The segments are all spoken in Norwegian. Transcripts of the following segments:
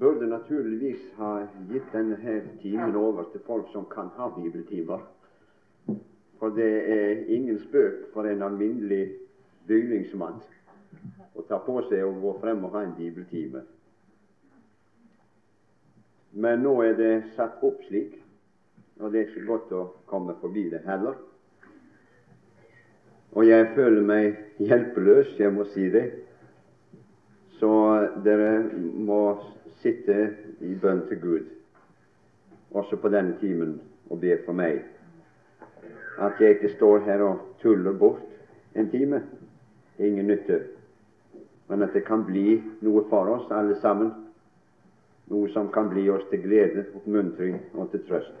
burde naturligvis ha gitt denne her timen over til folk som kan ha bibeltimer. For det er ingen spøk for en alminnelig bygningsmann å ta på seg å gå frem og ha en bibeltime. Men nå er det satt opp slik, og det er ikke godt å komme forbi det heller. Og jeg føler meg hjelpeløs, jeg må si det. Så dere må sitte i bønn til Gud, også på denne timen, og be for meg. At jeg ikke står her og tuller bort en time. Ingen nytte. Men at det kan bli noe for oss alle sammen. Noe som kan bli oss til glede, oppmuntring og til trøst.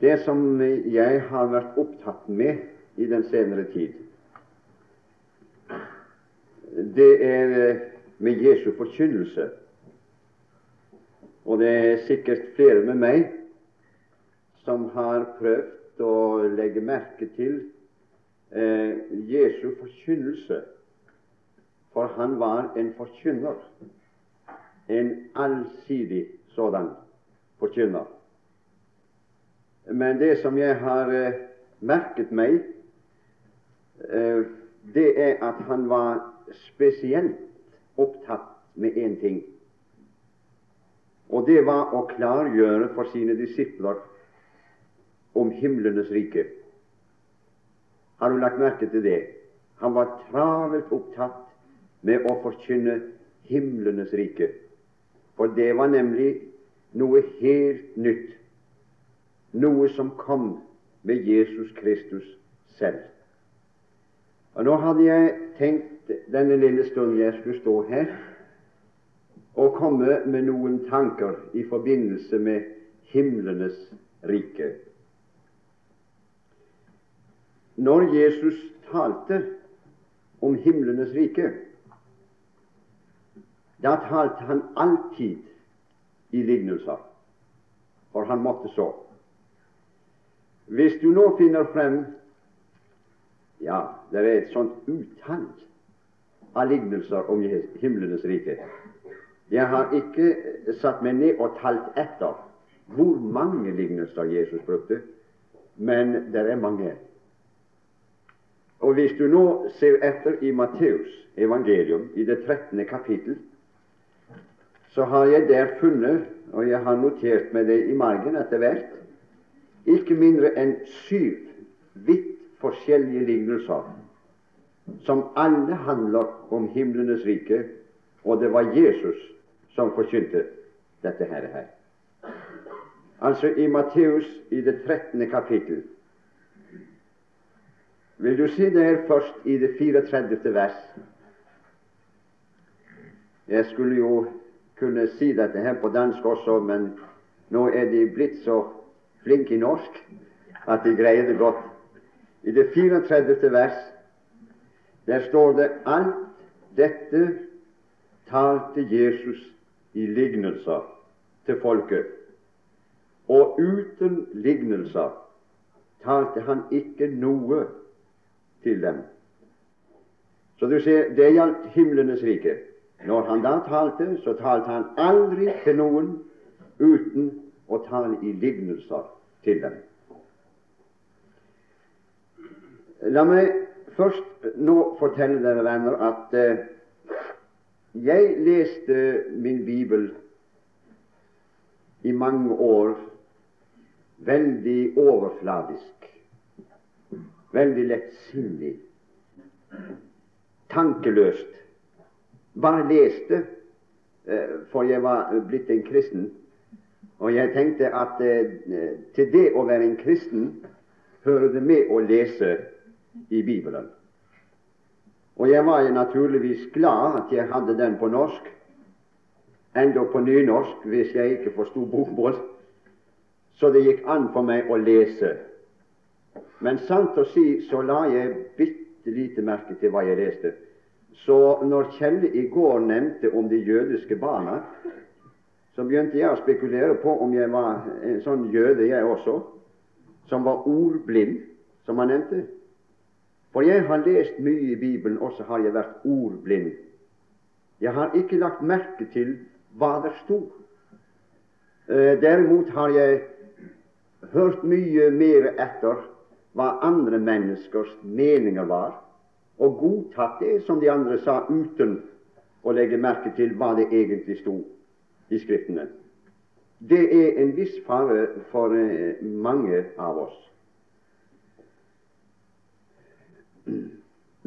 Det som jeg har vært opptatt med i den senere tid, det er med Jesu forkynnelse. Og det er sikkert flere med meg som har prøvd å legge merke til eh, Jesu forkynnelse, for han var en forkynner, en allsidig sådan forkynner. Men det som jeg har eh, merket meg, eh, det er at han var spesielt opptatt med én ting, og det var å klargjøre for sine disipler om himlenes rike. Har du lagt merke til det? Han var travelt opptatt med å forkynne himlenes rike, for det var nemlig noe helt nytt, noe som kom med Jesus Kristus selv. Og Nå hadde jeg tenkt denne lille stunden jeg skulle stå her, og komme med noen tanker i forbindelse med himlenes rike. Når Jesus talte om himlenes rike, da talte han alltid i lignelser, for han måtte så. Hvis du nå finner frem ja, det er et sånt utall av lignelser om himlenes rike. Jeg har ikke satt meg ned og talt etter hvor mange lignelser Jesus brukte, men det er mange. Og Hvis du nå ser etter i Matteus evangelium, i det 13. kapittel, så har jeg der funnet, og jeg har notert meg det i margen etter hvert, ikke mindre enn syv vidt forskjellige lignelser som alle handler om himlenes rike, og det var Jesus som forkynte dette her. her. Altså i Matteus i det 13. kapittel. Vil du det her først i det 34. vers? Jeg skulle jo kunne si dette her på dansk også, men nå er de blitt så flinke i norsk at de greier det godt. I det 34. vers der står det alt dette talte Jesus i lignelser til folket. Og uten lignelser talte han ikke noe til dem. Så du ser, det gjaldt himlenes rike. Når han da talte, så talte han aldri til noen uten å tale i lignelser til dem. La meg først nå fortelle dere venner at eh, jeg leste min bibel i mange år veldig overfladisk, veldig lettsindig, tankeløst. Bare leste, eh, for jeg var blitt en kristen. Og jeg tenkte at eh, til det å være en kristen hører det med å lese i Bibelen. Og jeg var jo naturligvis glad at jeg hadde den på norsk, enda på nynorsk hvis jeg ikke forsto bokmål, så det gikk an for meg å lese. Men sant å si så la jeg bitte lite merke til hva jeg leste. Så når Kjelle i går nevnte om de jødiske barna, så begynte jeg å spekulere på om jeg var en sånn jøde, jeg også, som var ordblind, som han nevnte. For jeg har lest mye i Bibelen, og så har jeg vært ordblind. Jeg har ikke lagt merke til hva det sto. Eh, derimot har jeg hørt mye mer etter hva andre menneskers meninger var, og godtatt det som de andre sa, uten å legge merke til hva det egentlig sto i Skriftene. Det er en viss fare for eh, mange av oss.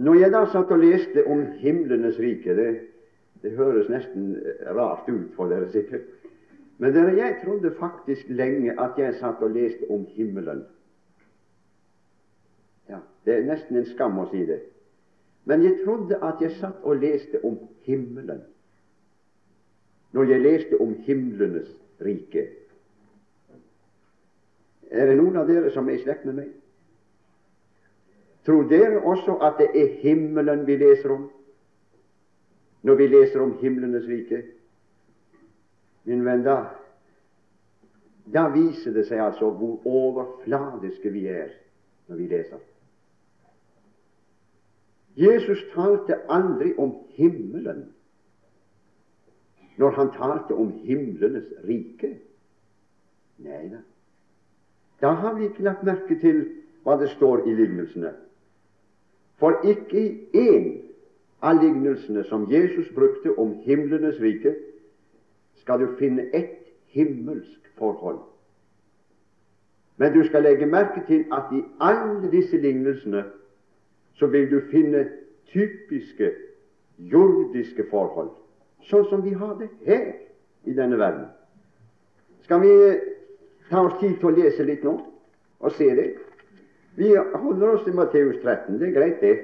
Når jeg da satt og leste om himlenes rike Det, det høres nesten rart ut for dere sikkert. Men dere, jeg trodde faktisk lenge at jeg satt og leste om himmelen. Ja, Det er nesten en skam å si det. Men jeg trodde at jeg satt og leste om himmelen når jeg leste om himlenes rike. Er det noen av dere som er i slekt med meg? Tror dere også at det er himmelen vi leser om når vi leser om himlenes rike? Min venn, da, da viser det seg altså hvor overfladiske vi er når vi leser. Jesus talte aldri om himmelen når han talte om himlenes rike. Nei da. Da har vi ikke lagt merke til hva det står i lignelsene. For ikke i én av lignelsene som Jesus brukte om himlenes rike, skal du finne ett himmelsk forhold. Men du skal legge merke til at i alle disse lignelsene så vil du finne typiske jordiske forhold, sånn som vi har det her i denne verden. Skal vi ta oss tid til å lese litt nå og se det? Vi holder oss til Matteus 13. Det er greit, det.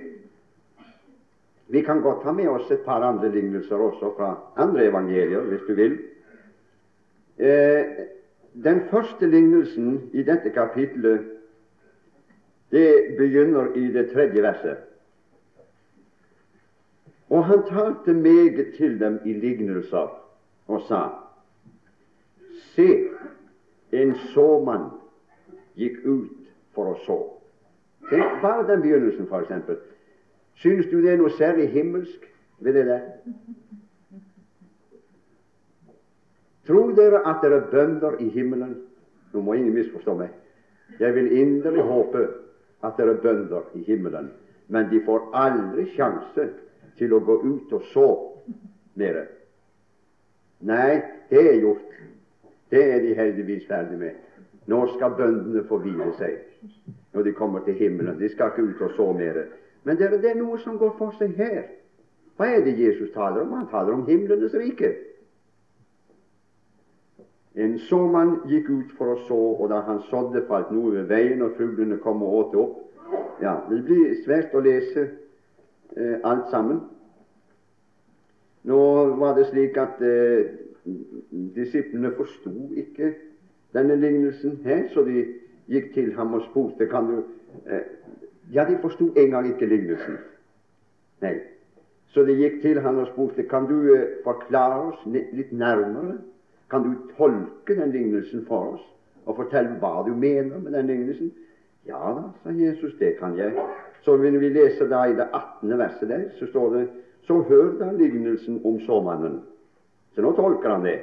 Vi kan godt ta med oss et par andre lignelser også fra andre evangelier, hvis du vil. Eh, den første lignelsen i dette kapitlet det begynner i det tredje verset. Og han talte meget til dem i lignelser og sa:" Se, en såmann gikk ut for å så. Bare den begynnelsen, f.eks. Synes du det er noe særlig himmelsk ved det der? Tror dere at det er bønder i himmelen? Nå må ingen misforstå meg. Jeg vil inderlig håpe at det er bønder i himmelen, men de får aldri sjanse til å gå ut og så nede. Nei, det er gjort. Det er de heldigvis ferdig med. Nå skal bøndene få hvile seg når de kommer til himmelen. De skal ikke ut og så mer. Men det er, det noe som går for seg her. Hva er det Jesus taler om? Han taler om himlenes rike. En såmann gikk ut for å så, og da han sådde, falt noe ved veien, og fuglene kom og åt opp. Ja, Det blir svært å lese eh, alt sammen. Nå var det slik at eh, disiplene forsto ikke denne lignelsen her, så de gikk til ham og spurte kan du eh, Ja, de forsto engang ikke lignelsen. Nei. Så de gikk til ham og spurte kan du eh, forklare oss litt nærmere. Kan du tolke den lignelsen for oss og fortelle hva du mener med den lignelsen? Ja da, sa Jesus, det kan jeg. Så vil vi lese da i det 18. verset der, så står det så hør da lignelsen om såmannen. Så nå tolker han det.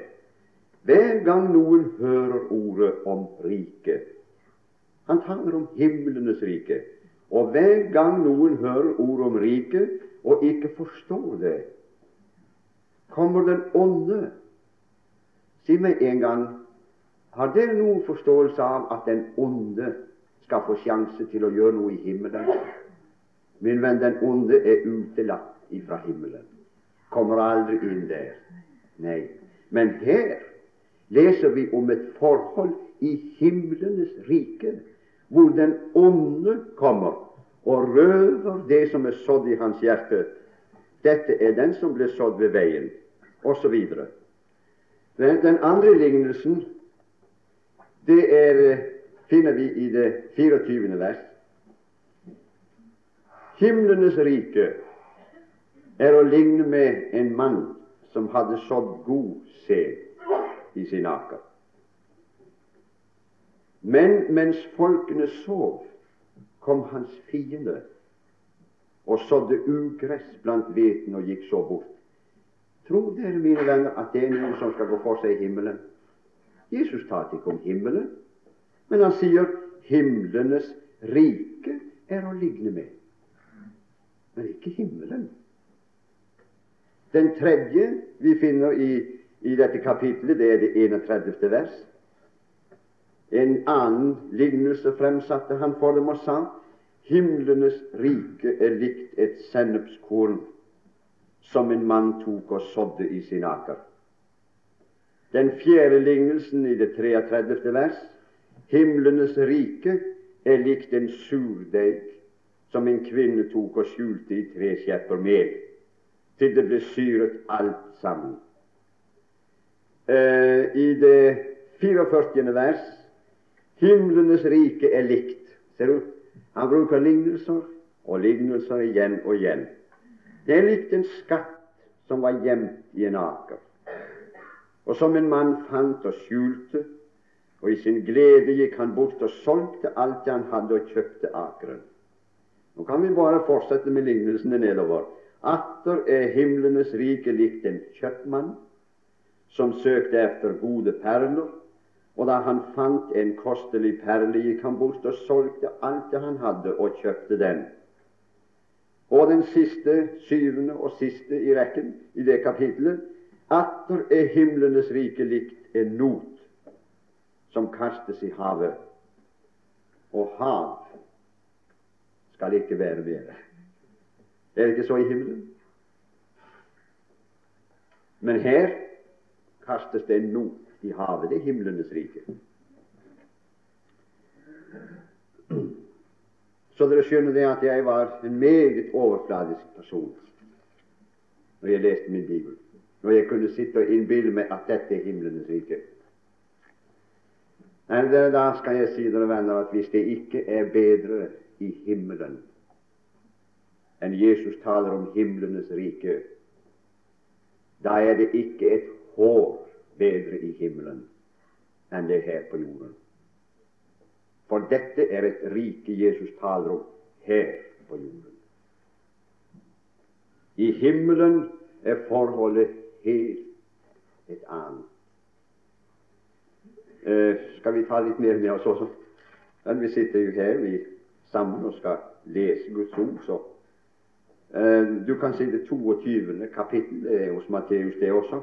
Hver gang noen hører ordet om riket Han taler om himlenes rike. Og hver gang noen hører ord om riket og ikke forstår det, kommer den onde. Si meg en gang har dere noen forståelse av at den onde skal få sjanse til å gjøre noe i himmelen? Min venn, den onde er utelatt ifra himmelen. Kommer aldri inn der. Nei. Men her leser vi om et forhold i himlenes rike, hvor den onde kommer og røver det som er sådd i hans hjerte. Dette er den som ble sådd ved veien, osv. Den andre lignelsen det er, finner vi i det 24. vers. Himlenes rike er å ligne med en mann som hadde sådd god sæd i sin aker. Men mens folkene sov, kom hans fiende og sådde ugress blant hveten og gikk så bort. Tror dere, mine venner, at det er noen som skal gå for seg i himmelen? Jesus talte ikke om himmelen, men han sier himlenes rike er å ligne med. Men ikke himmelen. Den tredje vi finner i, i dette kapitlet, det er det 31. vers. En annen lignelse fremsatte han for dem og sa himlenes rike er likt et sennepskorn som en mann tok og sådde i sin aker. Den fjerde lignelsen i det 33. vers himlenes rike er likt en surdeig som en kvinne tok og skjulte i tre skjepper mel, til det ble syret alt sammen. Eh, I det 44. vers himlenes rike er likt. Ser du? Han bruker lignelser og lignelser igjen og igjen. Det er likt en skatt som var gjemt i en aker, og som en mann fant og skjulte, og i sin glede gikk han bort og solgte alt han hadde, og kjøpte akeren. Nå kan vi bare fortsette med lignelsene nedover. Atter er himlenes rike likt en kjøpmann som søkte efter gode perler, og da han fant en kostelig perle, gikk han bort og solgte alt det han hadde, og kjøpte den. Og den siste, syvende og siste i rekken i det kapitlet atter er himlenes rike likt en not som kastes i havet. Og hav skal ikke være mere. Er det ikke så i himmelen? Men her kastes det en not i havet. Det er himlenes rike. Så dere skjønner det at jeg var en meget overfladisk person når jeg leste min bibel. Når jeg kunne sitte og innbille meg at dette er himlenes rike. Men da skal jeg si dere venner at hvis det ikke er bedre i himmelen enn Jesus taler om himlenes rike, da er det ikke et hår bedre i himmelen enn det er her på jorden. For dette er et rike Jesus taler om her på jorden. I himmelen er forholdet helt et annet. Eh, skal vi ta litt mer med oss også? Men vi sitter jo her vi sammen og skal lese Guds ord, så eh, Du kan si det 22. kapittel er hos Matteus, det også.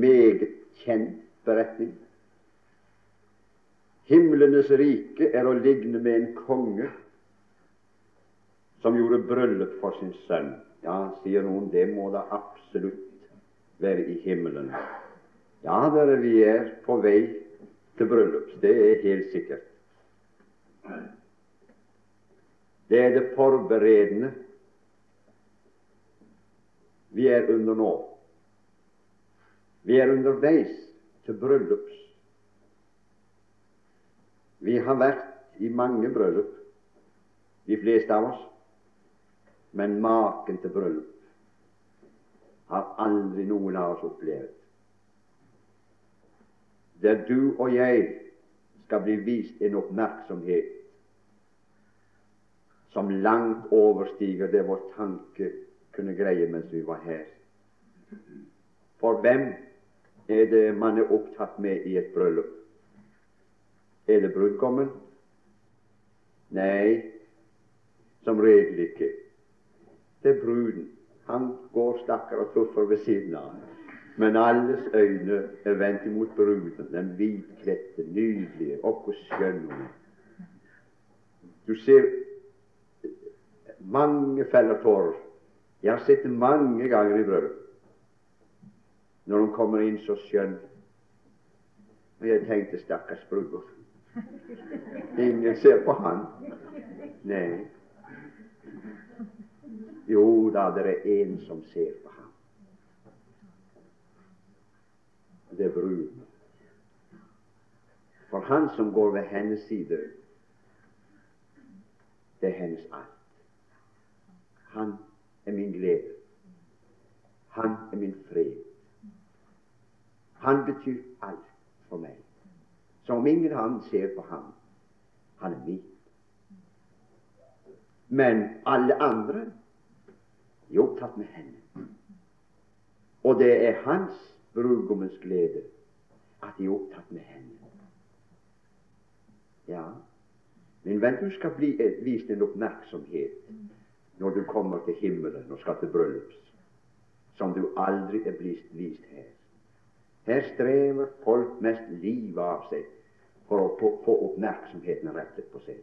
Meget kjent beretning. Himlenes rike er å ligne med en konge som gjorde bryllup for sin sønn. Ja, sier noen, det må da absolutt være i himmelen. Ja, dere, vi er på vei til bryllup. Det er helt sikkert. Det er det forberedende vi er under nå. Vi er underveis til bryllups. Vi har vært i mange bryllup, de fleste av oss, men maken til bryllup har aldri noen av oss opplevd. Der du og jeg skal bli vist en oppmerksomhet som langt overstiger det vår tanke kunne greie mens vi var her. For hvem er det man er opptatt med i et bryllup? Er det brudgommen? Nei, som regel ikke. Det er bruden. Han går stakkar og tuffer ved siden av. Men alles øyne er vendt imot bruden, den hvitkledte, nydelige, og hvor skjønn hun er. Du ser mange feller tårer. Jeg har sett det mange ganger i bryllup når hun kommer inn så skjønn. Og jeg tenkte stakkars bror. Ingen ser på han. Nei. Jo da, det er en som ser på ham. Det er bruden. For han som går ved hennes side, det er hennes alt. Han er min glede. Han er min fred. Han betyr alt for meg. Så om ingen annen ser på ham, han er min. Men alle andre er opptatt med henne. Og det er hans brudgommens glede at de er opptatt med henne. Ja, min venn, du skal bli vist en oppmerksomhet når du kommer til himmelen og skal til bryllups, som du aldri er blitt vist her. Her strever folk mest livet av seg for å få oppmerksomheten rettet på seg.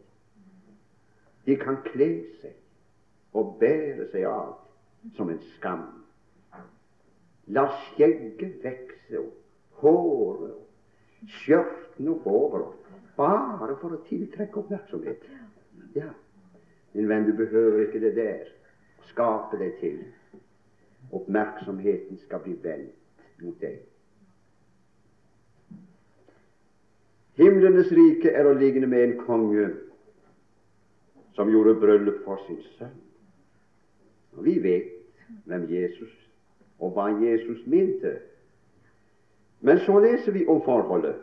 De kan kle seg og bære seg av som en skam. La skjegget vekse og håret og skjørtene oss bare for å tiltrekke oppmerksomhet. Ja, min venn, du behøver ikke det der. Skape deg til. Oppmerksomheten skal bli vendt mot deg. Himlenes rike er å ligne med en konge som gjorde bryllup for sin sønn. Og Vi vet hvem Jesus og hva Jesus mente. Men så leser vi om forholdet.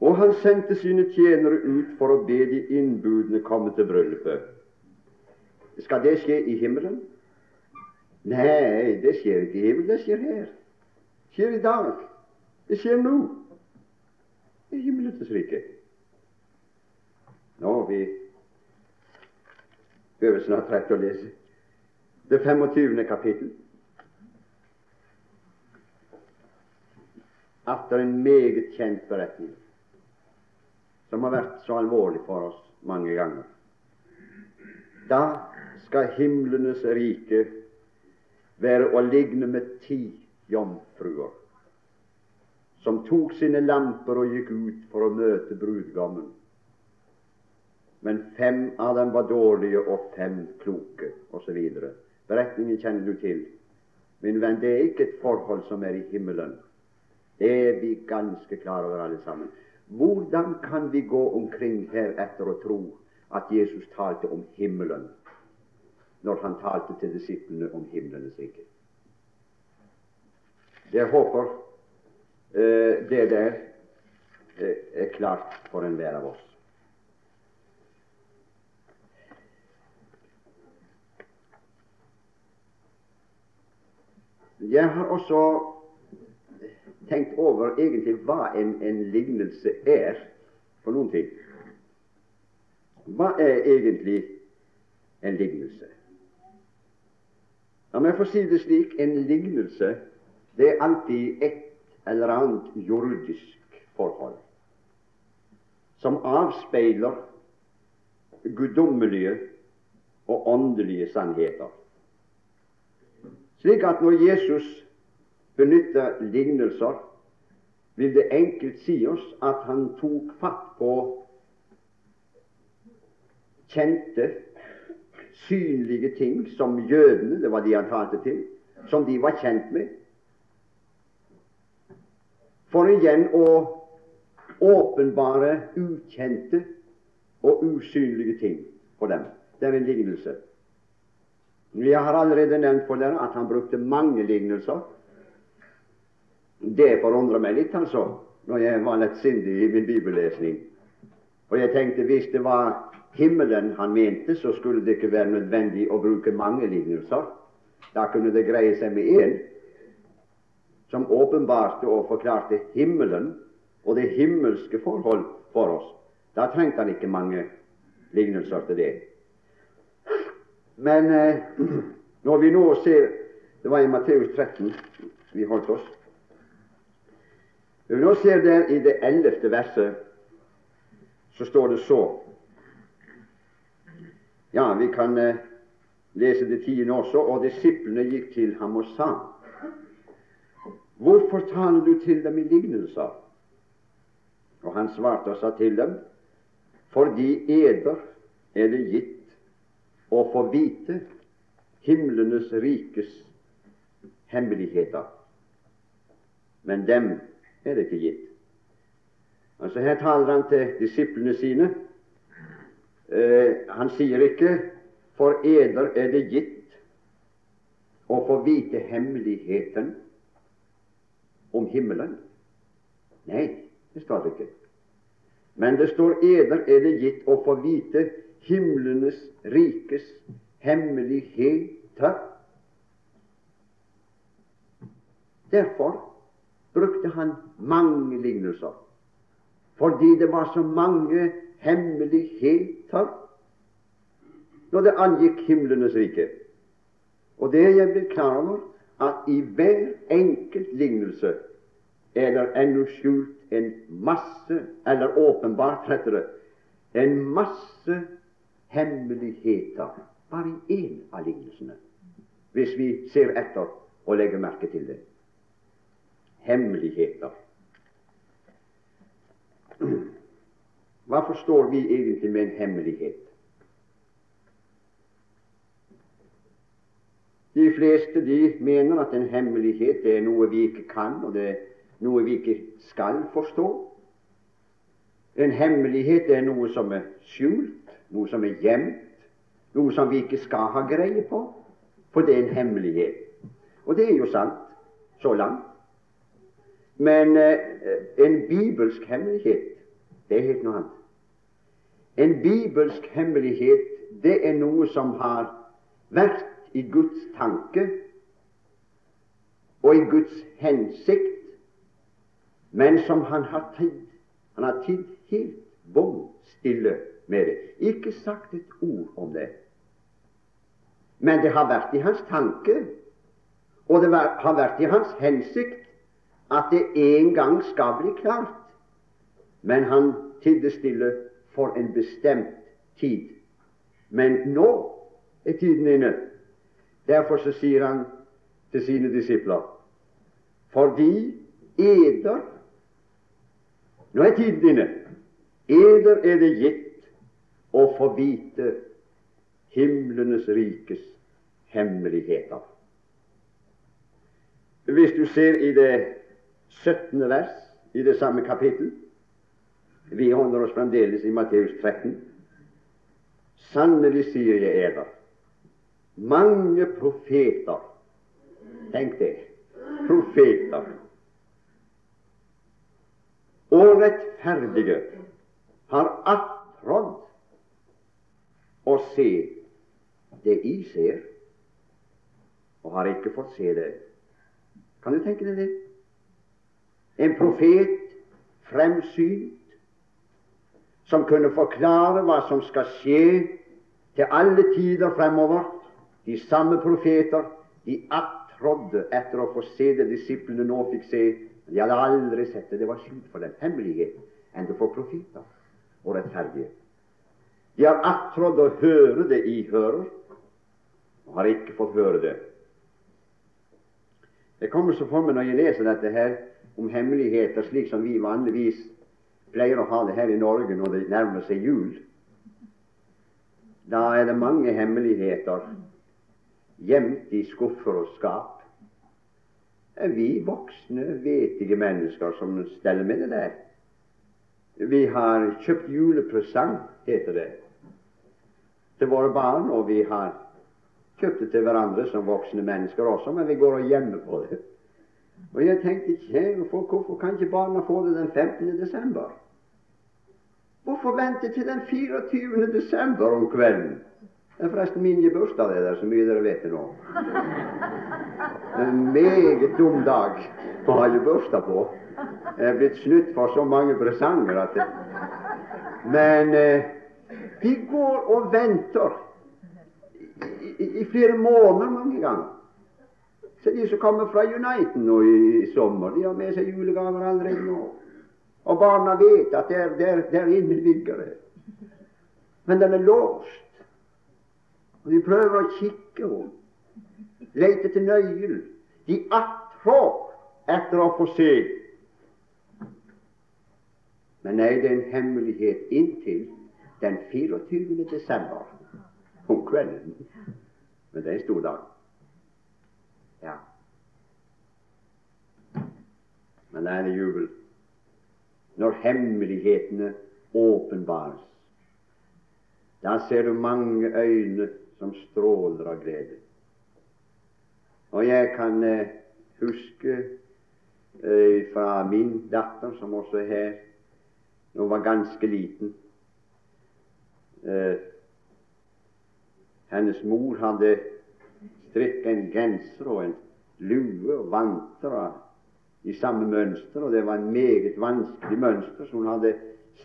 Og han sendte sine tjenere ut for å be de innbudne komme til bryllupet. Skal det skje i himmelen? Nei, det skjer ikke i himmelen. Det skjer her. Det skjer i dag. Det skjer nå. Er himmelens rike. Nå, vi behøver snart rett å lese det 25. kapittel. Atter en meget kjent beretning som har vært så alvorlig for oss mange ganger. Da skal himlenes rike være å ligne med ti jomfruer som tok sine lamper og gikk ut for å møte brudgommen men fem av dem var dårlige og fem kloke, osv. Beretningen kjenner du til. Min venn, det er ikke et forhold som er i himmelen. Det er vi ganske klar over alle sammen. Hvordan kan vi gå omkring her etter å tro at Jesus talte om himmelen når han talte til disiplene om himlenes rike? Jeg håper det der eh, er klart for enhver av oss. Jeg har også tenkt over egentlig hva en, en lignelse er for noen ting. Hva er egentlig en lignelse? La meg få si det slik en lignelse det er alltid et eller annet jordisk forhold som avspeiler guddommelige og åndelige sannheter. Slik at når Jesus benytter lignelser, vil det enkelt si oss at han tok fatt på kjente, synlige ting som jødene, det var de han talte til, som de var kjent med, for igjen å åpenbare ukjente og usynlige ting for dem. Det er en lignelse. Jeg har allerede nevnt for dere at han brukte mange lignelser. Det forundrer meg litt, altså, når jeg var lettsindig i min bibellesning. Og jeg tenkte hvis det var himmelen han mente, så skulle det ikke være nødvendig å bruke mange lignelser. Da kunne det greie seg med én som åpenbarte og forklarte himmelen og det himmelske forhold for oss. Da trengte han ikke mange lignelser til det. Men eh, når vi nå ser Det var i Matteus 13 vi holdt oss. Når vi nå ser der i det ellevte verset, så står det så Ja, vi kan eh, lese det tiende også. Og disiplene gikk til ham og sa Hvorfor taler du til dem i lignelser? Og han svarte og sa til dem Fordi eder er det gitt å få vite himlenes rikes hemmeligheter. Men dem er det ikke gitt. Altså Her taler han til disiplene sine. Eh, han sier ikke 'for eder er det gitt å få vite hemmeligheten om himmelen'. Nei, det står det ikke. Men det står 'eder er det gitt å få vite himlenes rikes hemmeligheter. Derfor brukte han mange lignelser, fordi det var så mange hemmeligheter når det angikk himlenes rike. Og det er jeg blitt klar over, at i hver enkelt lignelse er det ennå skjult en masse, eller åpenbart, heter det, en masse hemmeligheter bare i én av lignelsene, hvis vi ser etter og legger merke til det. Hemmeligheter. Hva forstår vi egentlig med en hemmelighet? De fleste de mener at en hemmelighet er noe vi ikke kan, og det er noe vi ikke skal forstå. En hemmelighet er noe som er skjult, noe som er gjemt, noe som vi ikke skal ha greie på, for det er en hemmelighet. Og det er jo sant så langt. Men eh, en bibelsk hemmelighet, det er helt noe annet. En bibelsk hemmelighet, det er noe som har vært i Guds tanke og i Guds hensikt, men som han har tid Han har tid helt bom stille med det. Ikke sagt et ord om det. Men det har vært i hans tanke, og det har vært i hans hensikt, at det en gang skal bli klart. Men han tidde stille for en bestemt tid. Men nå er tiden inne Derfor så sier han til sine disipler fordi eder Nå er tiden inne. Eder er det gitt å få vite himlenes rikes hemmeligheter. Hvis du ser i det 17. vers i det samme kapittel Vi holder oss fremdeles i Matteus 13. Sannelig sier jeg eder mange profeter Tenk det. Profeter. Og rettferdige har attrådd å se det I ser, og har ikke fått se det. Kan du tenke deg det? En profet fremsynt som kunne forklare hva som skal skje til alle tider fremover, de samme profeter de attrådde etter å få se det disiplene nå fikk se. De hadde aldri sett det. Det var skjult for dem. Hemmelighet enda for profeter og rettferdige. De har attrådd å høre det i hører, og har ikke fått høre det. Det kommer så for meg når jeg leser dette her om hemmeligheter, slik som vi vanligvis pleier å ha det her i Norge når det nærmer seg jul. Da er det mange hemmeligheter gjemt i skuffer og skap. Er vi voksne, vetige mennesker som steller med det der. Vi har kjøpt julepresang, heter det, til våre barn, og vi har kjøpt det til hverandre som voksne mennesker også, men vi går og gjemmer på det. Og jeg tenkte folk, hvorfor kan ikke barna få det den 15. desember? Hvorfor vente til den 24. desember om kvelden? Det er forresten min bursdag, det der, så mye dere vet det nå. En meget dum dag å ha bursdag på. Jeg er blitt snytt for så mange presanger at det. Men eh, vi går og venter i, i, flere måneder mange ganger. Så de som kommer fra Uniten nå i, i, sommer, de har med seg julegaver allerede nå. Og barna vet at der, der, der inne ligger det. Men den er låst. Og de prøver å kikke og lete etter nøkkelen. De attrår etter å få se. Men nei, det er en hemmelighet inntil den 24. desember om kvelden. Men det er en stor dag. Ja. Men det er en jubel når hemmelighetene åpenbares. Da ser du mange øyne som stråler av glede. Og jeg kan eh, huske eh, fra min datter, som også er her, hun var ganske liten. Eh, hennes mor hadde strikket en genser og en lue og vanter i samme mønster, og det var en meget vanskelig mønster, så hun hadde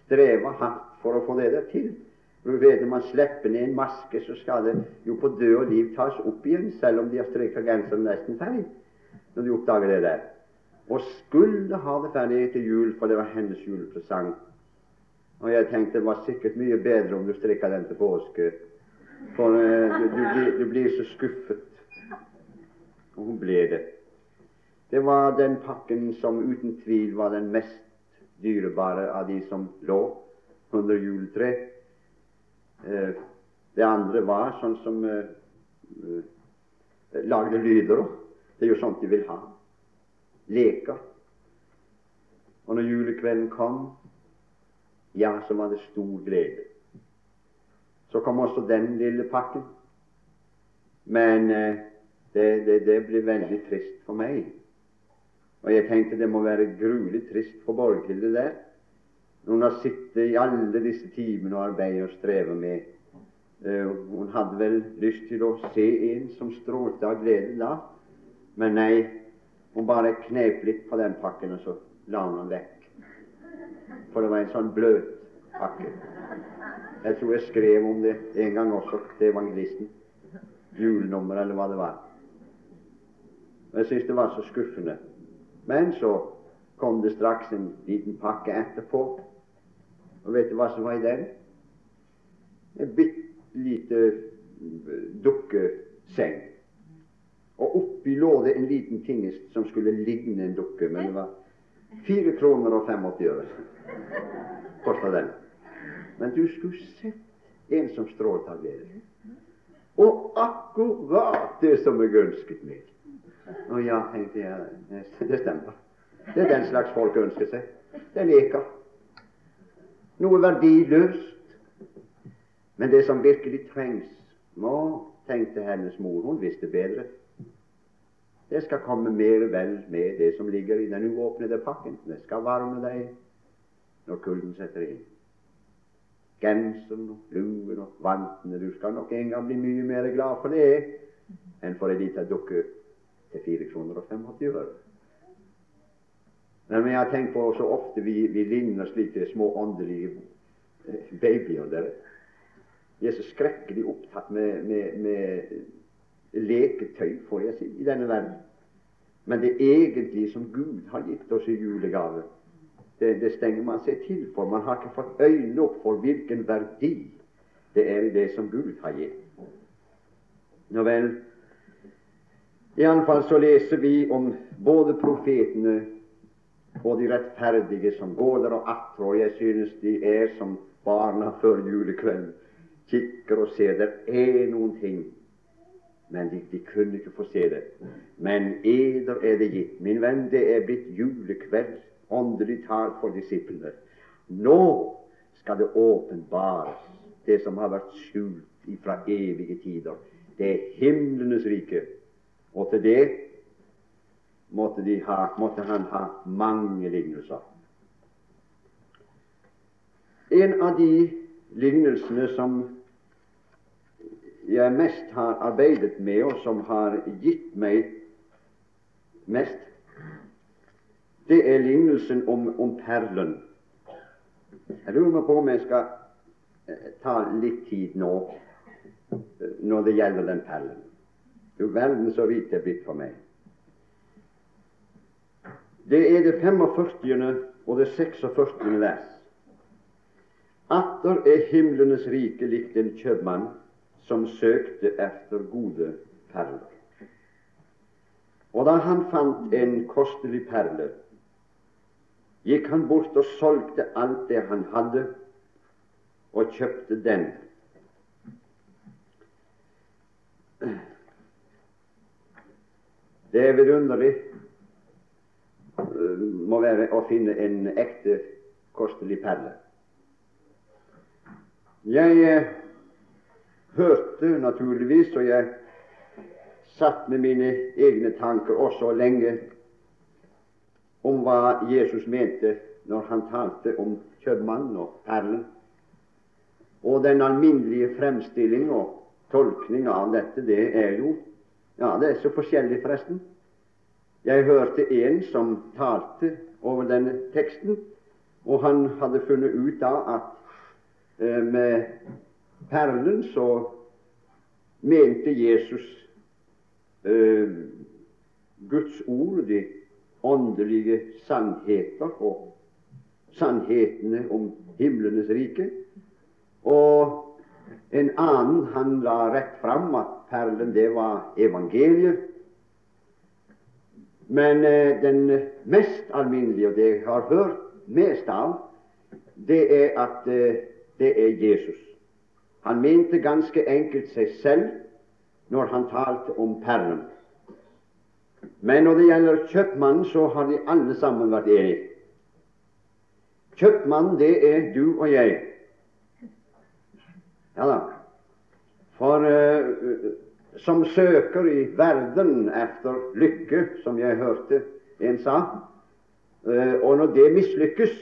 streva hardt for å få det der til. For du vet, Når man slipper ned en maske, så skal det jo på død og liv tas opp igjen, selv om de har streka genseren nesten ferdig, når de oppdager det der. Og skulle ha det ferdig etter jul, for det var hennes julepresang. Og jeg tenkte det var sikkert mye bedre om du strikka den til påske, for uh, du, du, du blir så skuffet. Og hun ble det. Det var den pakken som uten tvil var den mest dyrebare av de som lå under juletreet. Eh, det andre var sånn som eh, eh, lagde lyder. Det er jo sånt de vil ha. Leker. Og når julekvelden kom, ja, så var det stor glede. Så kom også den lille pakken. Men det, det, det ble veldig trist for meg. Og jeg tenkte det må være gruelig trist for Borghild der hun har sittet i alle disse timene og arbeidet og strevet med. Uh, hun hadde vel lyst til å se en som strålte av glede da, men nei, hun bare knep litt på den pakken, og så la hun den vekk. For det var en sånn bløt pakke. Jeg tror jeg skrev om det en gang også til evangelisten. Julenummer, eller hva det var. Jeg syntes det var så skuffende. Men så kom det straks en liten pakke etterpå og vet du hva som var i den? En bitte lite eh, dukkeseng. Og oppi lå det en liten tingest som skulle ligne en dukke, men det var 4 kroner og 85 øre kosta den. Men du skulle sett en som strålte av glede. Og akkurat det som jeg ønsket meg. Og ja, tenkte jeg, det stemmer. Det er den slags folk ønsker seg. Det leker noe verdiløst. Men det som virkelig trengs, må, tenkte hennes mor, hun visste bedre. Det skal komme mer vel med det som ligger i den uåpnede pakken. Det skal varme deg når kulden setter inn. Genseren og luen og vantene Du skal nok en gang bli mye mer glad for det enn for ei lita dukke til 485 kroner og 85 øre. Men jeg har tenkt på så ofte vi, vi ligner slike små åndelige eh, babyer. Der. Vi er så skrekkelig opptatt med, med, med leketøy, får jeg si, i denne verden. Men det egentlige som Gud har gitt oss i julegave, det, det, stenger man seg til for. Man har ikke fått øynene opp for hvilken verdi det er i det som Gud har gitt. Nå vel, iallfall så leser vi om både profetene og de rettferdige som går der og atter, og jeg synes de er som barna før julekvelden. Kikker og ser Det er noen ting, men de, de kunne ikke få se det. Men eder er det gitt. Min venn, det er blitt julekveld, åndelig talt for disiplene. Nå skal det åpenbares, det som har vært skjult fra evige tider. Det er himlenes rike. Og til det måtte, ha, måtte han ha mange lignelser. En av de lignelsene som jeg mest har arbeidet med, og som har gitt meg mest, det er lignelsen om, om perlen. Jeg lurer på om jeg skal eh, ta litt tid nå eh, når det gjelder den perlen. Du verden så vidt det er blitt for meg. Det er det 45. og det 46. vers. Atter er himlenes rike likt en kjøpmann som søkte efter gode perler. Og da han fant en kostelig perle, gikk han bort og solgte alt det han hadde, og kjøpte den. Det er vidunderlig må være å finne en ekte kostelig perle. Jeg eh, hørte naturligvis, og jeg satt med mine egne tanker også lenge om hva Jesus mente når han talte om kjøpmannen og perlen. Og den alminnelige fremstilling og tolkning av dette, det er jo Ja, det er så forskjellig, forresten. Jeg hørte en som talte over denne teksten, og han hadde funnet ut da at eh, med perlen så mente Jesus eh, Guds ord, de åndelige sannheter og sannhetene om himlenes rike. Og en annen han la rett fram at perlen, det var evangeliet. Men eh, den mest alminnelige, og det jeg har hørt mest av, det er at eh, det er Jesus. Han mente ganske enkelt seg selv når han talte om perlen. Men når det gjelder kjøpmannen, så har de alle sammen vært enige. Kjøpmannen, det er du og jeg. Ja da. For uh, som søker i verden efter lykke, som jeg hørte en sa, uh, og når det mislykkes,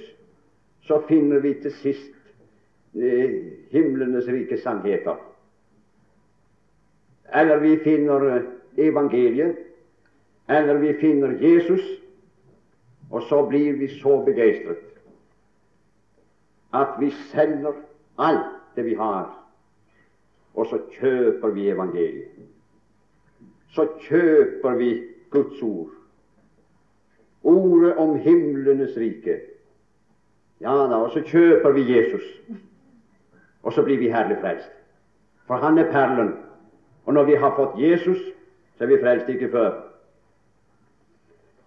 så finner vi til sist uh, himlenes rike sannheter. Eller vi finner evangeliet, eller vi finner Jesus, og så blir vi så begeistret at vi selger alt det vi har, og så kjøper vi evangeliet. Så kjøper vi Guds ord. Ordet om himlenes rike. Ja da, og så kjøper vi Jesus. Og så blir vi herlig frelst. For han er perlen. Og når vi har fått Jesus, så er vi frelst ikke før.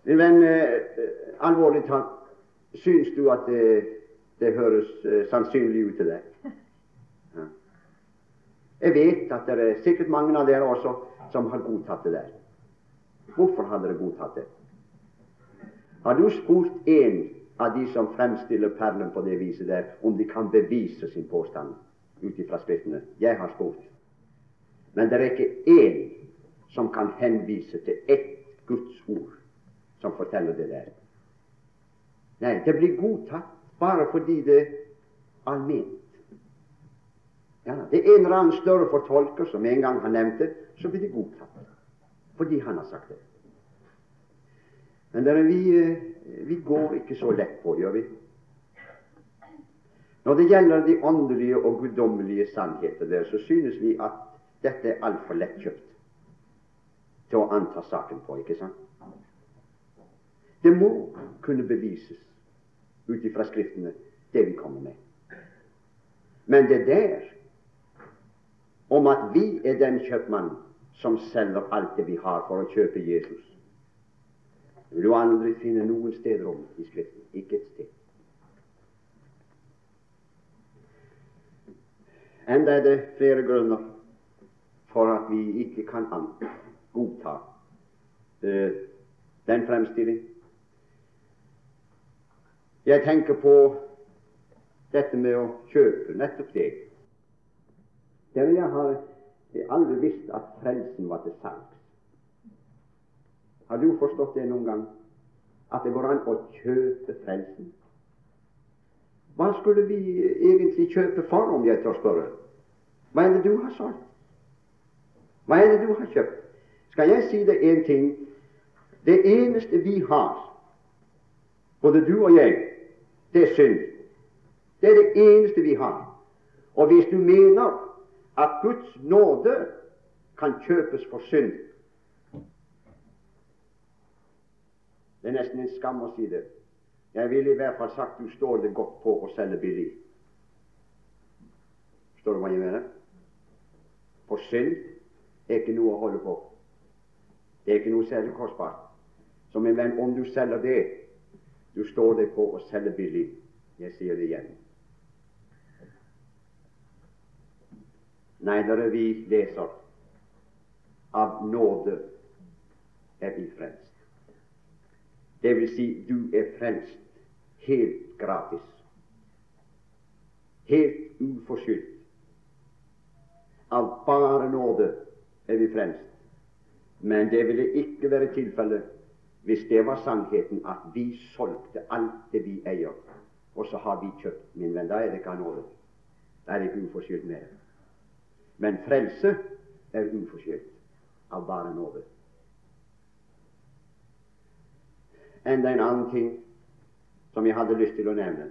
Min venn, eh, alvorlig talt, syns du at det, det høres eh, sannsynlig ut til deg? Jeg vet at det er sikkert mange av dere også som har godtatt det der. Hvorfor har dere godtatt det? Har du spurt en av de som fremstiller perlen på det viset der, om de kan bevise sin påstand ut ifra Skriftene? Jeg har spurt. Men det er ikke én som kan henvise til ett Guds ord som forteller det der. Nei, det blir godtatt bare fordi det er allment. Ja, det er en eller annen større fortolker som en gang har nevnt det, så blir det godtatt fordi han har sagt det. Men dere, vi, eh, vi går ikke så lett på, gjør vi? Når det gjelder de åndelige og guddommelige sannheter der, så synes vi at dette er altfor lettkjøpt til å anta saken på, ikke sant? Det må kunne bevises ut ifra Skriftene, det vi kommer med. Men det der om at vi er den kjøpmann som selger alt det vi har, for å kjøpe Jesus, det vil du aldri finne noen steder om i Skriften. Ikke et sted. Enda er det flere grunner for at vi ikke kan godta uh, den fremstilling. Jeg tenker på dette med å kjøpe nettopp det. Der jeg har aldri visst at frelsen var til salgs. Har du forstått det noen gang? At det går an å kjøpe frelsen? Hva skulle vi egentlig kjøpe for, om jeg tør spørre? Hva er det du har solgt? Hva er det du har kjøpt? Skal jeg si deg en ting? Det eneste vi har, både du og jeg, det er synd. Det er det eneste vi har. Og hvis du mener at Guds nåde kan kjøpes for synd Det er nesten en skam å si det. Jeg ville i hvert fall sagt du står det godt på å selge billig. Forstår du hva jeg mener? For synd er ikke noe å holde på. Det er ikke noe særlig kostbart. Så min venn, om du selger det, du står deg på å selge billig. Jeg sier det igjen. Nei, når vi leser av nåde er vi frelst. Det vil si, du er frelst helt gratis. Helt uforskyldt. Av bare nåde er vi frelst. Men det ville ikke være tilfellet hvis det var sannheten at vi solgte alt det vi eier, og så har vi kjøpt, min venn, da er det ikke av nåde. Da er det ikke uforskyldt mer. Men frelse er uforskyldt av bare nåde. Enda en annen ting som jeg hadde lyst til å nevne.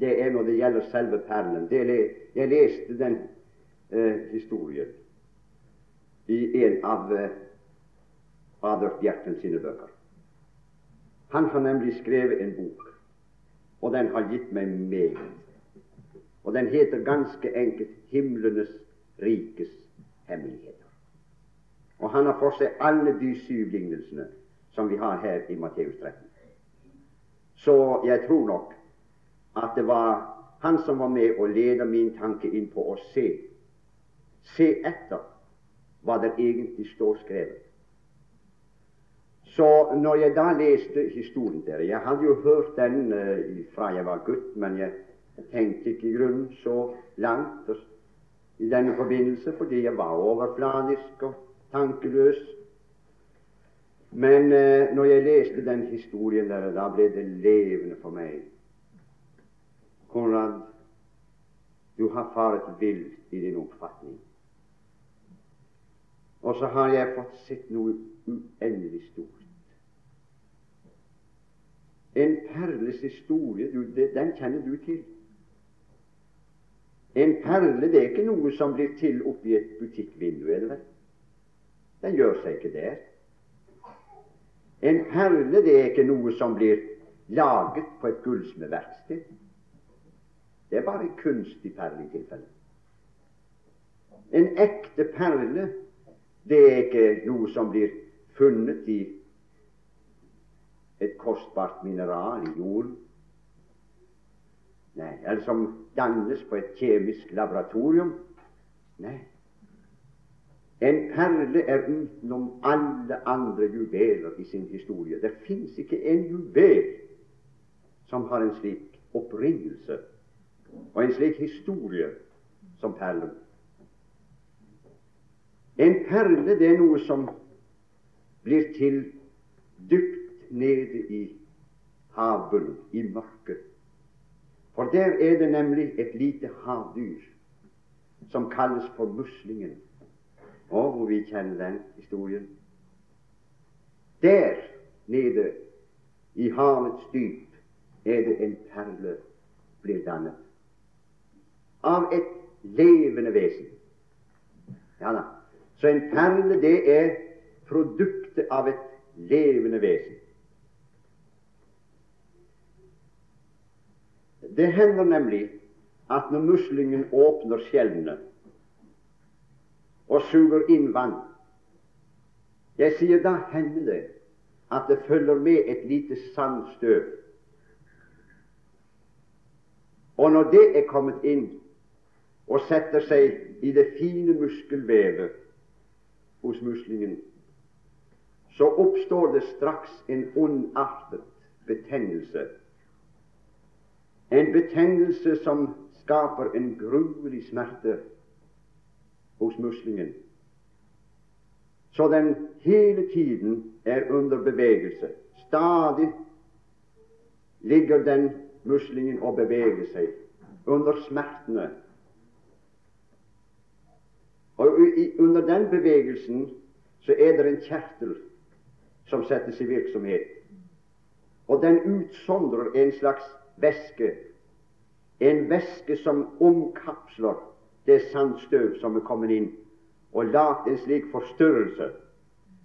Det er når det gjelder selve perlen. Jeg leste den eh, historien i en av eh, Adolf Bjerken sine bøker. Han har nemlig skrevet en bok, og den har gitt meg meget. Og den heter ganske enkelt 'Himlenes rikes hemmeligheter'. Og han har for seg alle de syv lignelsene som vi har her i Matteus 13. Så jeg tror nok at det var han som var med og ledet min tanke inn på å se se etter hva det egentlig står skrevet. Så når jeg da leste historien der Jeg hadde jo hørt den uh, fra jeg var gutt, men jeg tenkte ikke i grunnen så langt i denne forbindelse, fordi jeg var overfladisk og tankeløs. Men eh, når jeg leste den historien der, da ble det levende for meg. Konrad, du har faret vill i din oppfatning. Og så har jeg fått sett noe uendelig stort. En perles historie, du, den kjenner du til. En perle det er ikke noe som blir til oppi et butikkvindu, er det? Den gjør seg ikke der. En perle det er ikke noe som blir laget på et gullsmedverksted. Det er bare kunstig perle i tilfelle. En ekte perle det er ikke noe som blir funnet i et kostbart mineral i jorden. Nei, eller som dannes på et kjemisk laboratorium. Nei. En perle er utenom alle andre juveler i sin historie. Det fins ikke en juvel som har en slik opprinnelse og en slik historie som perlen. En perle det er noe som blir til dypt nede i havbunnen, i mørket. For der er det nemlig et lite havdyr som kalles for muslingen. Og hvor vi kjenner den historien. Der nede i havets dyp er det en perle blir dannet. Av et levende vesen. Ja da. Så en perle, det er produktet av et levende vesen. Det hender nemlig at når muslingen åpner skjellene og suger inn vann Jeg sier da hender det at det følger med et lite sandstøv. Og når det er kommet inn og setter seg i det fine muskelvevet hos muslingen, så oppstår det straks en ondartet betennelse. En betennelse som skaper en gruelig smerte hos muslingen. Så den hele tiden er under bevegelse. Stadig ligger den muslingen og beveger seg under smertene og Under den bevegelsen så er det en kjertel som settes i virksomhet. Og den utsondrer en slags væske, en væske som omkapsler det sandstøv som er kommet inn, og lagt en slik forstyrrelse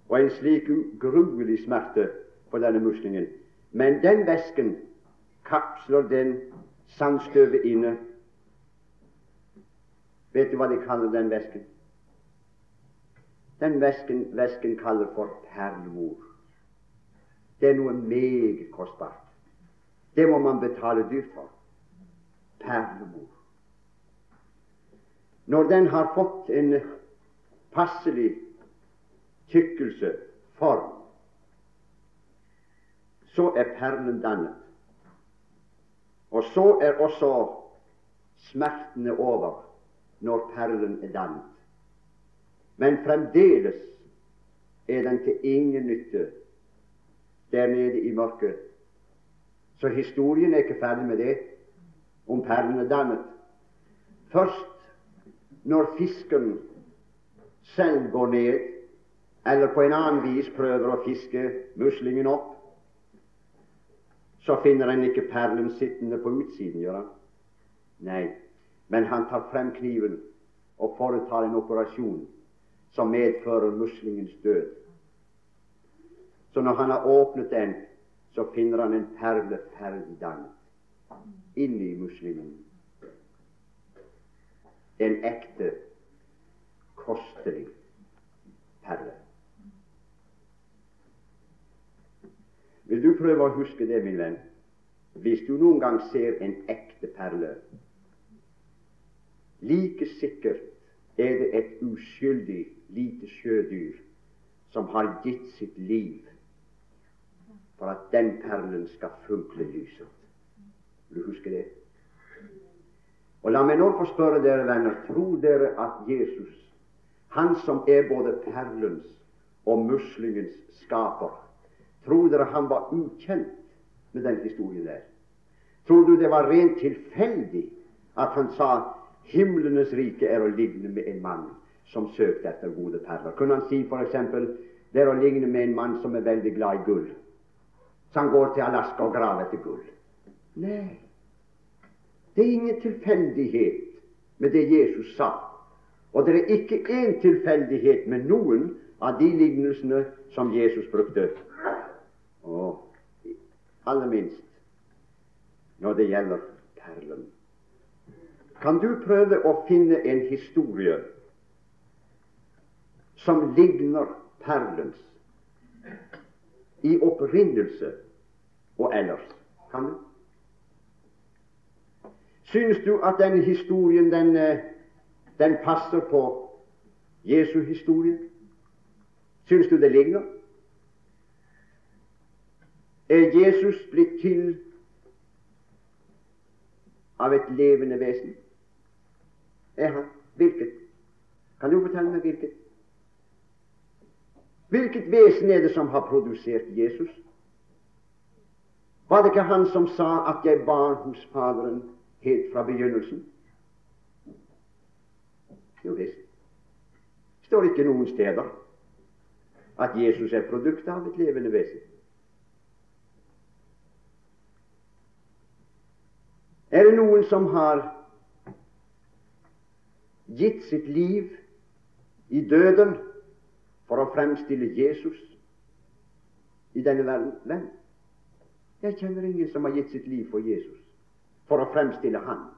og en slik ugruelig smerte for denne muslingen. Men den væsken kapsler den sandstøvet inne. Vet du hva de kaller den væsken? Den væsken, væsken kaller for perlemor. Det er noe meget kostbart. Det må man betale dyrt for. Perlemor. Når den har fått en passelig tykkelse, form, så er perlen dannet. Og så er også smertene over når perlen er dannet. Men fremdeles er den til ingen nytte der nede i mørket. Så historien er ikke ferdig med det, om perlene dannet. Først når fisken selv går ned, eller på en annen vis prøver å fiske muslingen opp, så finner han ikke perlen sittende på utsiden, gjør han? Nei, men han tar frem kniven og foretar en operasjon som medfører muslingens død. Så når han har åpnet den, så finner han en perle ferdig dannet inni muslimen. En ekte, kostelig perle. Vil du prøve å huske det, min venn? Hvis du noen gang ser en ekte perle, like sikkert er det et uskyldig lite sjødyr som har gitt sitt liv for at den perlen skal funkle lyset. Du husker det? Og La meg nå få spørre dere venner, tror dere at Jesus, han som er både perlens og muslingens skaper, Tror dere han var ukjent med den historien der? Tror du det var rent tilfeldig at han sa himlenes rike er å ligne med en mann som søkte etter gode perler? Kunne han si f.eks. det er å ligne med en mann som er veldig glad i gull, han går til Alaska og graver etter gull? Nei, det er ingen tilfeldighet med det Jesus sa. Og det er ikke én tilfeldighet med noen av de lignelsene som Jesus brukte og aller minst når det gjelder perlen. Kan du prøve å finne en historie som ligner perlens i opprinnelse og ellers? Kan du? Synes du at denne historien den, eh, den passer på Jesu historie? Synes du det ligner? Er Jesus blitt til av et levende vesen? Er han? Hvilket? Kan du fortelle meg hvilket? Hvilket vesen er det som har produsert Jesus? Var det ikke han som sa at 'jeg bar hos Faderen helt fra begynnelsen'? Jo visst. Står ikke noen steder at Jesus er produktet av et levende vesen. Er det noen som har gitt sitt liv i døden for å fremstille Jesus i denne verden? Hvem? Jeg kjenner ingen som har gitt sitt liv for Jesus for å fremstille Han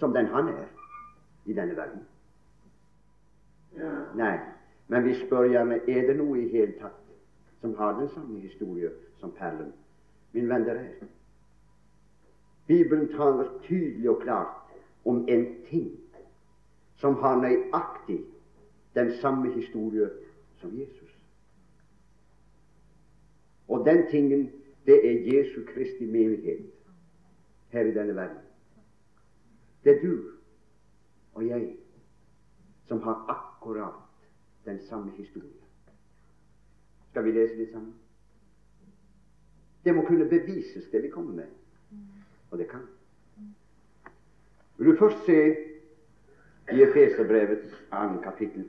som den Han er i denne verden. Nei, men vi spør gjerne er det noe i hele tatt som har den samme historie som perlen. Min venn, det er Bibelen taler tydelig og klart om en ting som har nøyaktig den samme historie som Jesus. Og den tingen, det er Jesu Kristi menighet her i denne verden. Det er du og jeg som har akkurat den samme historien. Skal vi lese det sammen? Det må kunne bevises, det vi kommer med. Og det kan. Vil du først se i Efeserbrevets annen kapittel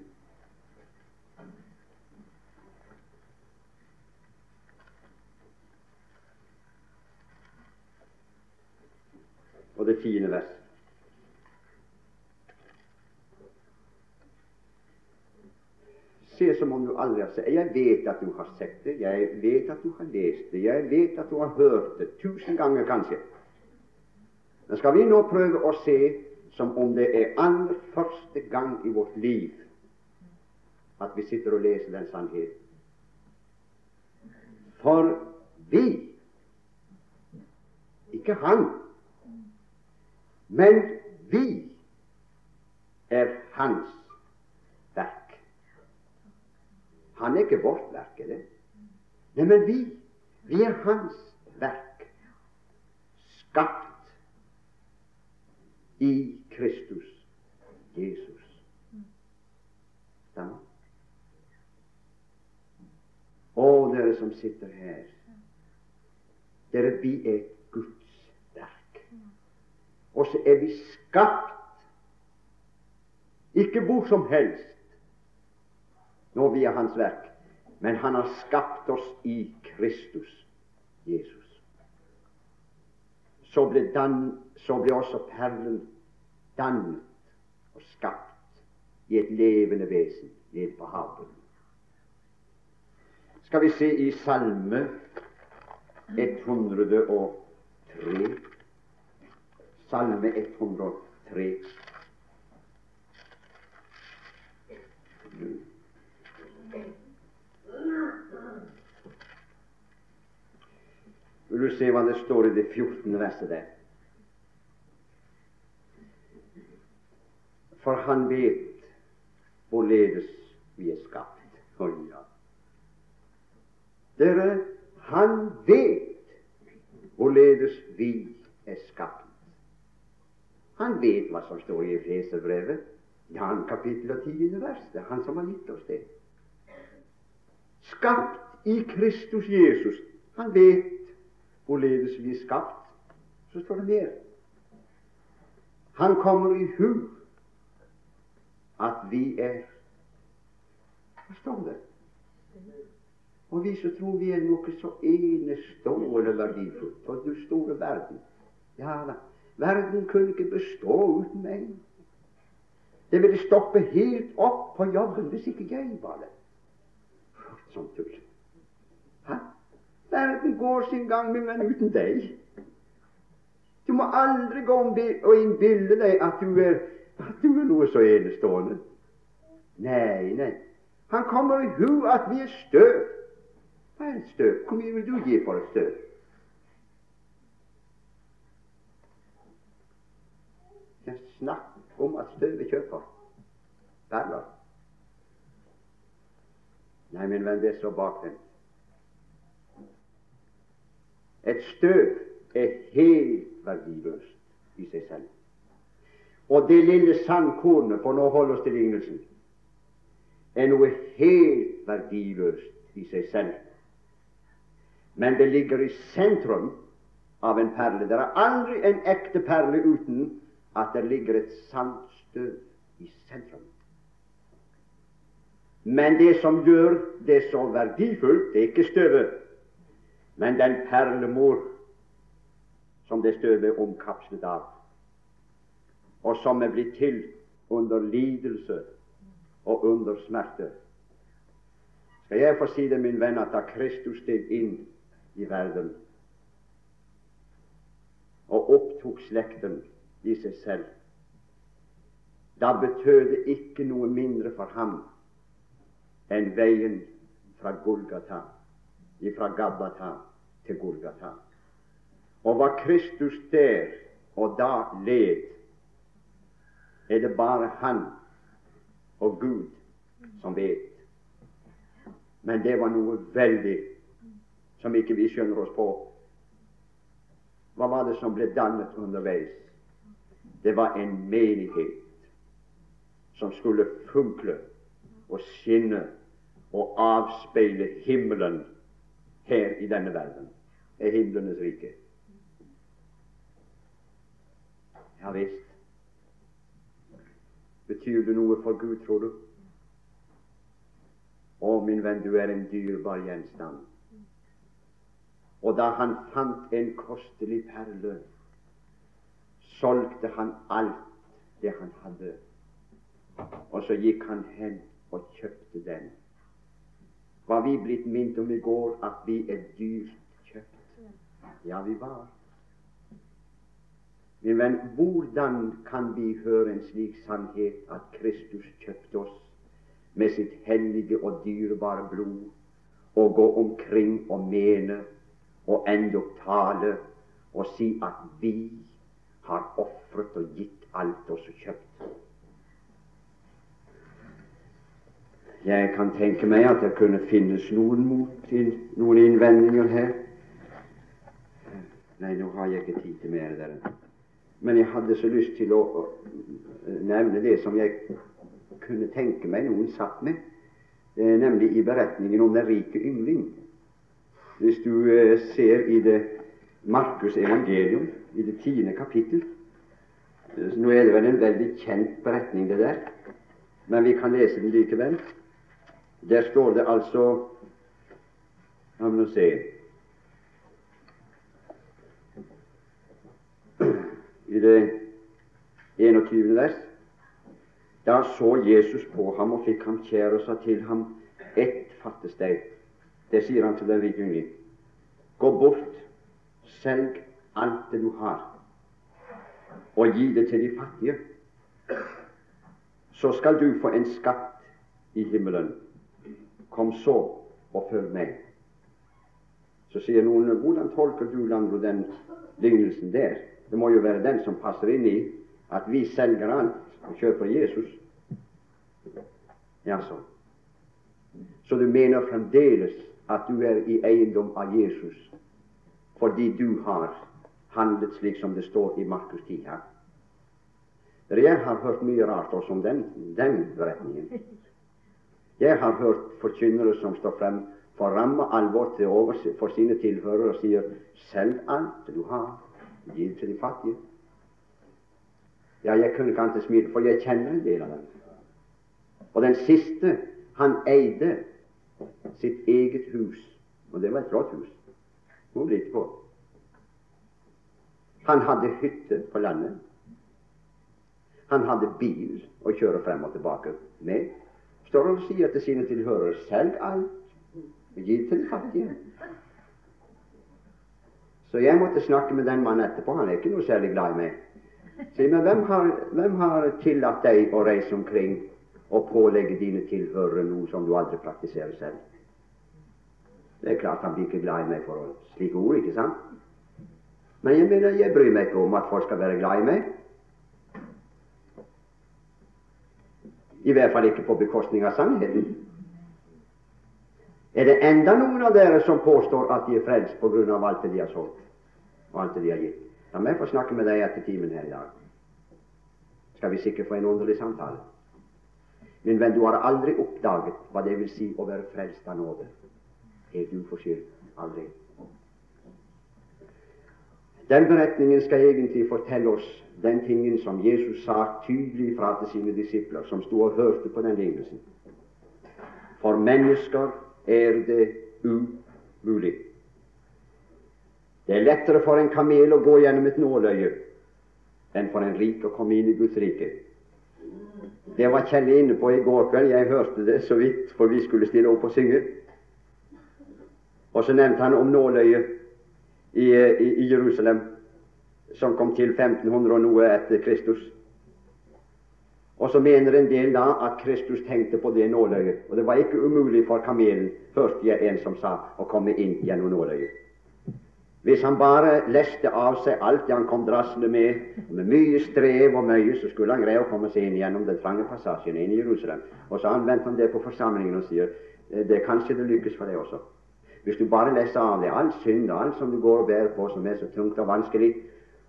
og det tiende vers. Se som om du aldri har sett Jeg vet at du har sett det, jeg vet at du har lest det, jeg vet at du har hørt det tusen ganger kanskje. Men skal vi nå prøve å se som om det er aller første gang i vårt liv at vi sitter og leser den sannheten. For vi, ikke han, men vi er hans verk. Han er ikke vårt verk, er det? Nei, men vi, vi er hans verk, skapt i Kristus Jesus. Stemmer? Å, dere som sitter her. Dere, vi er verk. Og så er vi skapt Ikke hvor som helst når vi er Hans verk, men Han har skapt oss i Kristus Jesus. Så ble, dan, så ble også perlen dannet og skapt i et levende vesen nede på havbunnen. Skal vi se i Salme 103 Salme 103. Vil du se hva det står i det 14. verset der? For han vet hvorledes vi er skapt. Oh, ja. Dere, han vet hvorledes vi er skapt. Han vet hva som står i Efeserbrevet, Jan kapittel og tiende vers. Det er han som har gitt oss det. Skapt i Kristus Jesus. Han vet hvorledes vi er skapt. Så står det mer. Han kommer i hu at vi er Hva står det? Og vi som tror vi er noe så enestående verdifullt for du store verden. Ja da, verden kunne ikke bestå uten meg. Det ville stoppe helt opp på jobben hvis ikke jeg var det. Sånn tull. Hæ? Verden går sin gang, men uten deg. Du må aldri gå og innbille deg at du, er, at du er noe så enestående. Nei, nei. Han kommer i hu at vi er støv. Hva er et støv? Hvor mye vil du gi for et støv? Jeg snakker om at støvet kjøper perler. Nei, min venn, det er så bakvendt. Et støv er helt verdiløst i seg selv. Og det lille sandkornet, for nå holder oss til lignelsen, er noe helt verdiløst i seg selv. Men det ligger i sentrum av en perle. Det er aldri en ekte perle uten at det ligger et sandstøv i sentrum. Men det som gjør det så verdifullt, det er ikke støvet, men den perlemor som det støvet er omkapslet av, og som er blitt til under lidelse og under smerte. Skal jeg få si det, min venn, at da Kristus steg inn i verden og opptok slekten i seg selv, da betød det ikke noe mindre for ham enn veien fra Golgata, fra Gabbata til Golgata. Og hva Kristus der og da led, er det bare Han og Gud som vet. Men det var noe veldig som ikke vi skjønner oss på. Hva var det som ble dannet underveis? Det var en menighet som skulle funkle og skinne og avspeile himmelen her i denne verden. er himlenes rike. Ja visst. Betyr det noe for Gud, tror du? Å, min venn, du er en dyrebar gjenstand. Og da han fant en kostelig perle, solgte han alt det han hadde, og så gikk han hen og kjøpte den. Var vi blitt minnet om i går at vi er dyrt kjøpt? Ja, vi var. Min venn, hvordan kan vi høre en slik sannhet at Kristus kjøpte oss med sitt hellige og dyrebare blod, og gå omkring og mene og endog tale og si at vi har ofret og gitt alt og kjøpt? Jeg kan tenke meg at det kunne finnes noen mot noen innvendinger her. Nei, nå har jeg ikke tid til mer, Der. Men jeg hadde så lyst til å nevne det som jeg kunne tenke meg noen satt med, nemlig i beretningen om den rike yngling. Hvis du eh, ser i det Markus evangelium, i det tiende kapittel Nå er det vel en veldig kjent beretning, det der. men vi kan lese den likevel. Der står det altså La meg nå se I det 21. vers Da så Jesus på ham og fikk ham kjær og sa til ham ett fattes deg. Det sier han til den rike Gå bort, selg alt det du har, og gi det til de fattige. Så skal du få en skatt i himmelen. Kom så og følg meg. Så sier noen hvordan tolker du Landro den lignelsen der? Det må jo være den som passer inn i at vi selger alt og kjøper Jesus. Ja, så. Så du mener fremdeles at du er i eiendom av Jesus fordi du har handlet slik som det står i Markus 10 her? Jeg har hørt mye rart også om den, den beretningen. Jeg har hørt forkynnere som står frem for ramme alvor til over for sine tilhørere og sier selg alt du har, gi til de fattige. Ja, jeg kunne ikke annet smile, for jeg kjenner en del av dem. Og den siste, han eide sitt eget hus, og det var et flott hus. Må lite på. Han hadde hytte på landet. Han hadde bil å kjøre frem og tilbake med. Står og sier til sine tilhørere selg alt Gi til fattige. Så jeg måtte snakke med den mannen etterpå. Han er ikke noe særlig glad i meg. Si, men hvem har, hvem har tillatt deg å reise omkring og pålegge dine tilhørere noe som du aldri praktiserer selv? Det er klart han blir ikke glad i meg for slike ord, ikke sant? Men jeg mener, jeg bryr meg ikke om at folk skal være glad i meg. I hvert fall ikke på bekostning av sannheten. Er det enda noen av dere som påstår at de er frelst på grunn av alt det de har solgt, og alt det de har gitt? La meg få snakke med deg etter timen her i dag. Skal vi sikkert få en underlig samtale. Min venn, du har aldri oppdaget hva det vil si å være frelst av nåde. Helt uforskyldt. Aldri. Den beretningen skal egentlig fortelle oss den tingen som Jesus sa tydelig fra til sine disipler, som sto og hørte på den lignelsen. For mennesker er det umulig. Det er lettere for en kamel å gå gjennom et nåløye enn for en rik å komme inn i Guds rike. Det var Kjell inne på i går kveld. Jeg hørte det så vidt, for vi skulle stille opp og synge. Og så nevnte han om nåløyet i, i, i Jerusalem, som kom til 1500 og noe etter Kristus. Og så mener en del da at Kristus tenkte på det nåløyet. Og det var ikke umulig for kamelen, hørte jeg en som sa, å komme inn gjennom nåløyet. Hvis han bare leste av seg alt det han kom drassende med, med mye strev og møye, så skulle han greie å komme seg inn gjennom den trange passasjen inn i Jerusalem. Og så anvendte han det på forsamlingen og sier «Eh, det kanskje det lykkes for deg også. Hvis du bare leser av deg all synd og alt som du går og bærer på som er så tungt og vanskelig,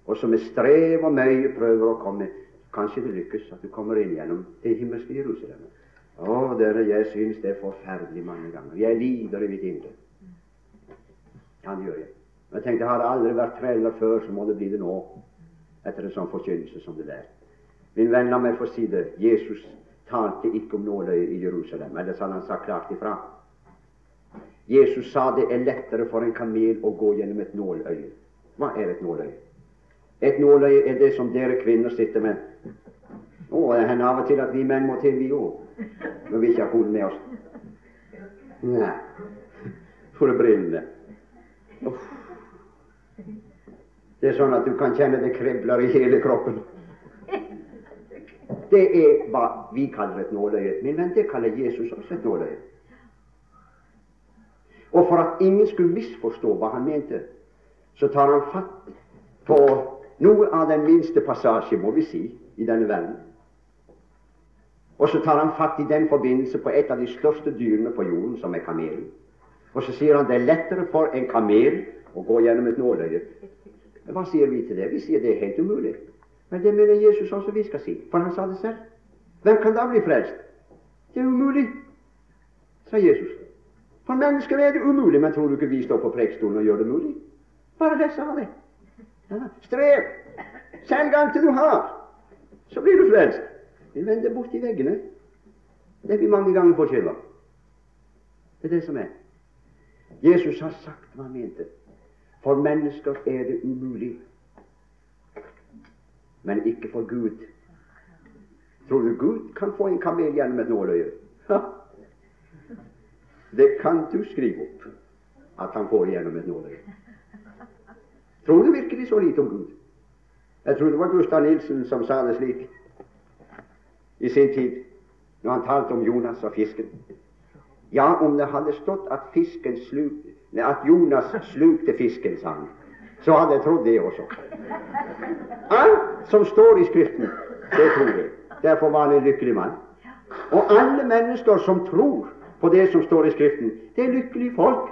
og som med strev og møye prøver å komme Kanskje det lykkes at du kommer inn gjennom det himmelske Jerusalem. Å, dere, jeg synes det er forferdelig mange ganger. Jeg lider i mitt indre. Ja, det gjør jeg. Men jeg tenkte, har det aldri vært treller før, så må det bli det nå, etter en sånn forkynnelse som det der. Min venn, la meg få si det. Jesus talte ikke om nåløyet i Jerusalem, ellers hadde han sagt klart ifra. Jesus sa det er lettere for en kamel å gå gjennom et nåløye. Hva er et nåløye? Et nåløye er det som dere kvinner sitter med. Å, det hender av og til at vi menn må til, vi òg, når vi ikke har koden med oss. Nei, for det brillene. Uff. Det er sånn at du kan kjenne det kribler i hele kroppen. Det er hva vi kaller et nåløye. Venn, det kaller Jesus også et nåløye. Og for at ingen skulle misforstå hva han mente, så tar han fatt på noe av den minste passasje, må vi si, i denne verden. Og så tar han fatt i den forbindelse på et av de største dyrene på jorden, som er kamelen. Og så sier han det er lettere for en kamel å gå gjennom et nåløye. Hva sier vi til det? Vi sier det er helt umulig. Men det mener Jesus også vi skal si, for han sa det selv. Hvem kan da bli frelst? Det er umulig, sa Jesus. For mennesker er det umulig, men tror du ikke vi står på prekestolen og gjør det mulig? Bare les av det. Strev! Selg alt det du har, så blir du frelst. Men vend deg bort i veggene. Det vi mange ganger forskjeller. Det er det som er. Jesus har sagt hva han mente. For mennesker er det umulig, men ikke for Gud. Tror du Gud kan få en kamel gjennom et nåløye? Det kan du skrive opp at han får gjennom et nåløye. Tror du virkelig så lite om Gud? Jeg tror det var Gustav Nilsen som sa det slik i sin tid, når han talte om Jonas og fisken. Ja, om det hadde stått at, fisken sluk, at Jonas slukte fisken, sa han, så hadde jeg trodd det også. Alt som står i Skriften, det tror jeg. Derfor var han en lykkelig mann. Og alle mennesker som tror på det som står i Skriften, det er lykkelige folk.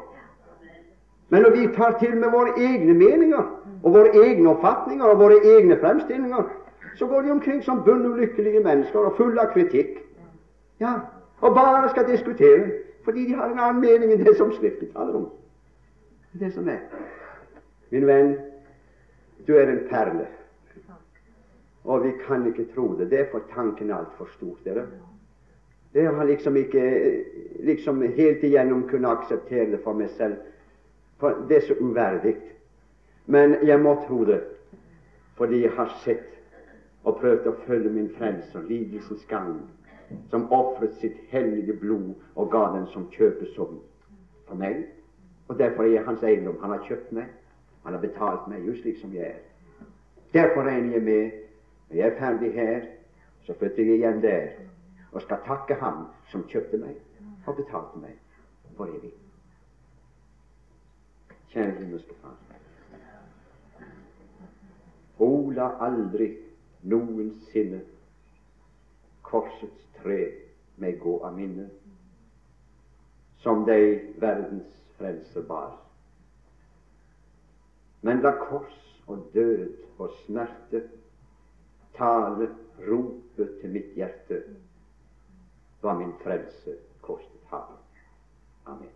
Men når vi tar til med våre egne meninger og våre egne oppfatninger og våre egne fremstillinger, så går de omkring som bunnulykkelige mennesker og fulle av kritikk. Ja, Og bare skal diskutere fordi de har en annen mening enn det som Skriften taler om. Det som er. Min venn, du er en perle. Og vi kan ikke tro det. Det er for tanken altfor stor. Dere. Det har liksom ikke liksom helt igjennom kunne akseptere det for meg selv. For det er så uverdig. Men jeg må tro det, fordi jeg har sett og prøvd å følge min frelser, lidelsens gang, som ofret sitt hellige blod og ga den som kjøpesum for meg. Og derfor er jeg hans eiendom. Han har kjøpt meg. Han har betalt meg just slik som jeg er. Derfor regner jeg med når jeg er ferdig her, så flytter jeg igjen der og skal takke Ham som kjøpte meg og betalte meg for evig. Kjære himmelske Far. O, la aldri noensinne korsets tre meg gå av minne, som de verdens frelser bar. Men la kors og død og smerte tale, rope til mitt hjerte vad min frälse kostat har. Amen.